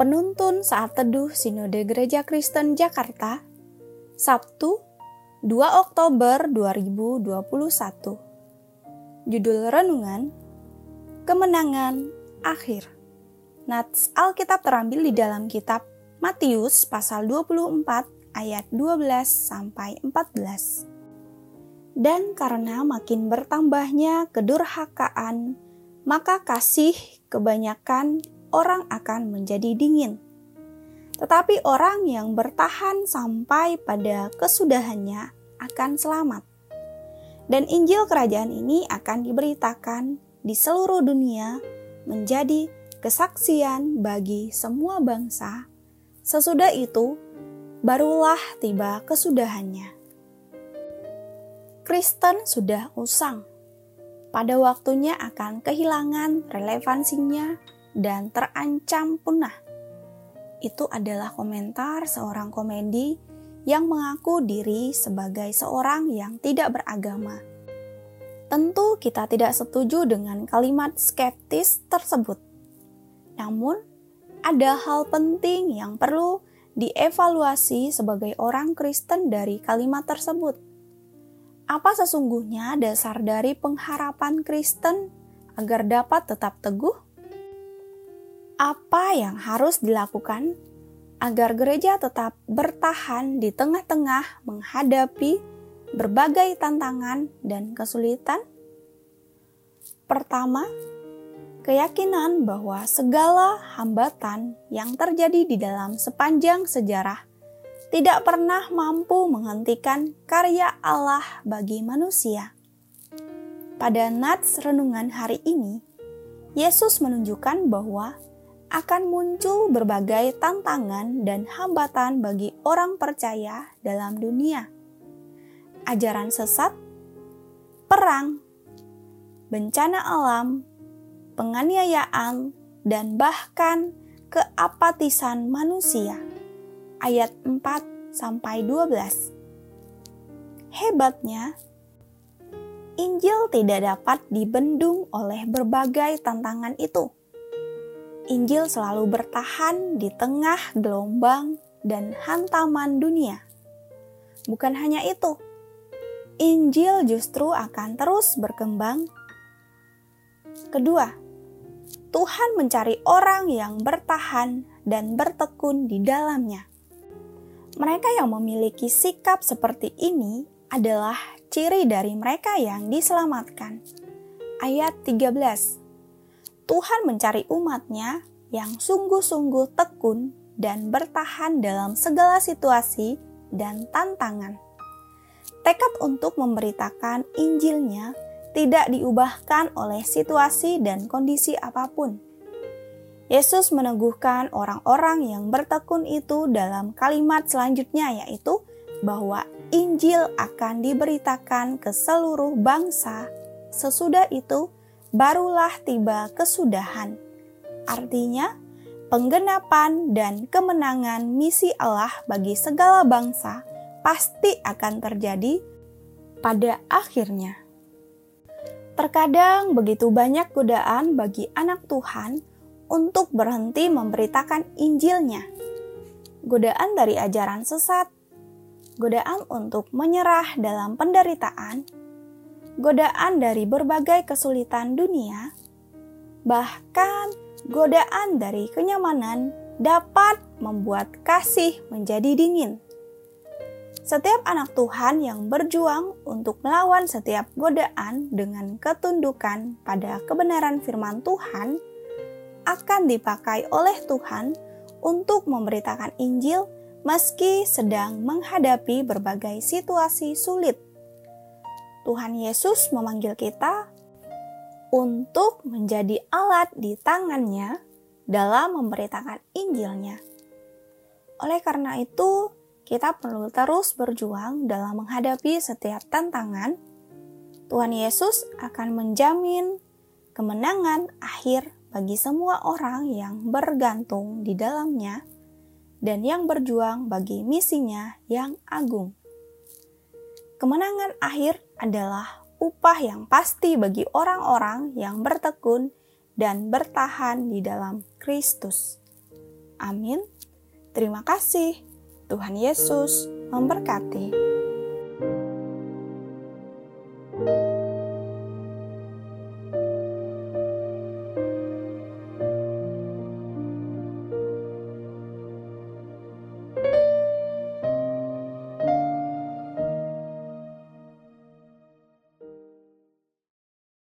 Penuntun saat teduh Sinode Gereja Kristen Jakarta, Sabtu, 2 Oktober 2021. Judul renungan: Kemenangan Akhir. Nats Alkitab terambil di dalam kitab Matius pasal 24 ayat 12 sampai 14. Dan karena makin bertambahnya kedurhakaan, maka kasih kebanyakan orang akan menjadi dingin. Tetapi orang yang bertahan sampai pada kesudahannya akan selamat. Dan Injil kerajaan ini akan diberitakan di seluruh dunia menjadi kesaksian bagi semua bangsa. Sesudah itu, barulah tiba kesudahannya. Kristen sudah usang. Pada waktunya akan kehilangan relevansinya dan terancam punah. Itu adalah komentar seorang komedi yang mengaku diri sebagai seorang yang tidak beragama. Tentu kita tidak setuju dengan kalimat skeptis tersebut. Namun, ada hal penting yang perlu dievaluasi sebagai orang Kristen dari kalimat tersebut. Apa sesungguhnya dasar dari pengharapan Kristen agar dapat tetap teguh? Apa yang harus dilakukan agar gereja tetap bertahan di tengah-tengah menghadapi berbagai tantangan dan kesulitan? Pertama, keyakinan bahwa segala hambatan yang terjadi di dalam sepanjang sejarah tidak pernah mampu menghentikan karya Allah bagi manusia. Pada nats renungan hari ini, Yesus menunjukkan bahwa akan muncul berbagai tantangan dan hambatan bagi orang percaya dalam dunia. Ajaran sesat, perang, bencana alam, penganiayaan, dan bahkan keapatisan manusia. Ayat 4 sampai 12. Hebatnya, Injil tidak dapat dibendung oleh berbagai tantangan itu Injil selalu bertahan di tengah gelombang dan hantaman dunia. Bukan hanya itu, Injil justru akan terus berkembang. Kedua, Tuhan mencari orang yang bertahan dan bertekun di dalamnya. Mereka yang memiliki sikap seperti ini adalah ciri dari mereka yang diselamatkan. Ayat 13 Tuhan mencari umatnya yang sungguh-sungguh tekun dan bertahan dalam segala situasi dan tantangan. Tekad untuk memberitakan Injilnya tidak diubahkan oleh situasi dan kondisi apa pun. Yesus meneguhkan orang-orang yang bertekun itu dalam kalimat selanjutnya yaitu bahwa Injil akan diberitakan ke seluruh bangsa. Sesudah itu, barulah tiba kesudahan. Artinya, penggenapan dan kemenangan misi Allah bagi segala bangsa pasti akan terjadi pada akhirnya. Terkadang begitu banyak godaan bagi anak Tuhan untuk berhenti memberitakan Injilnya. Godaan dari ajaran sesat, godaan untuk menyerah dalam penderitaan, godaan dari berbagai kesulitan dunia, bahkan godaan dari kenyamanan dapat membuat kasih menjadi dingin. Setiap anak Tuhan yang berjuang untuk melawan setiap godaan dengan ketundukan pada kebenaran firman Tuhan akan dipakai oleh Tuhan untuk memberitakan Injil meski sedang menghadapi berbagai situasi sulit Tuhan Yesus memanggil kita untuk menjadi alat di tangannya dalam memberitakan Injilnya. Oleh karena itu, kita perlu terus berjuang dalam menghadapi setiap tantangan. Tuhan Yesus akan menjamin kemenangan akhir bagi semua orang yang bergantung di dalamnya dan yang berjuang bagi misinya yang agung. Kemenangan akhir adalah upah yang pasti bagi orang-orang yang bertekun dan bertahan di dalam Kristus. Amin. Terima kasih. Tuhan Yesus memberkati.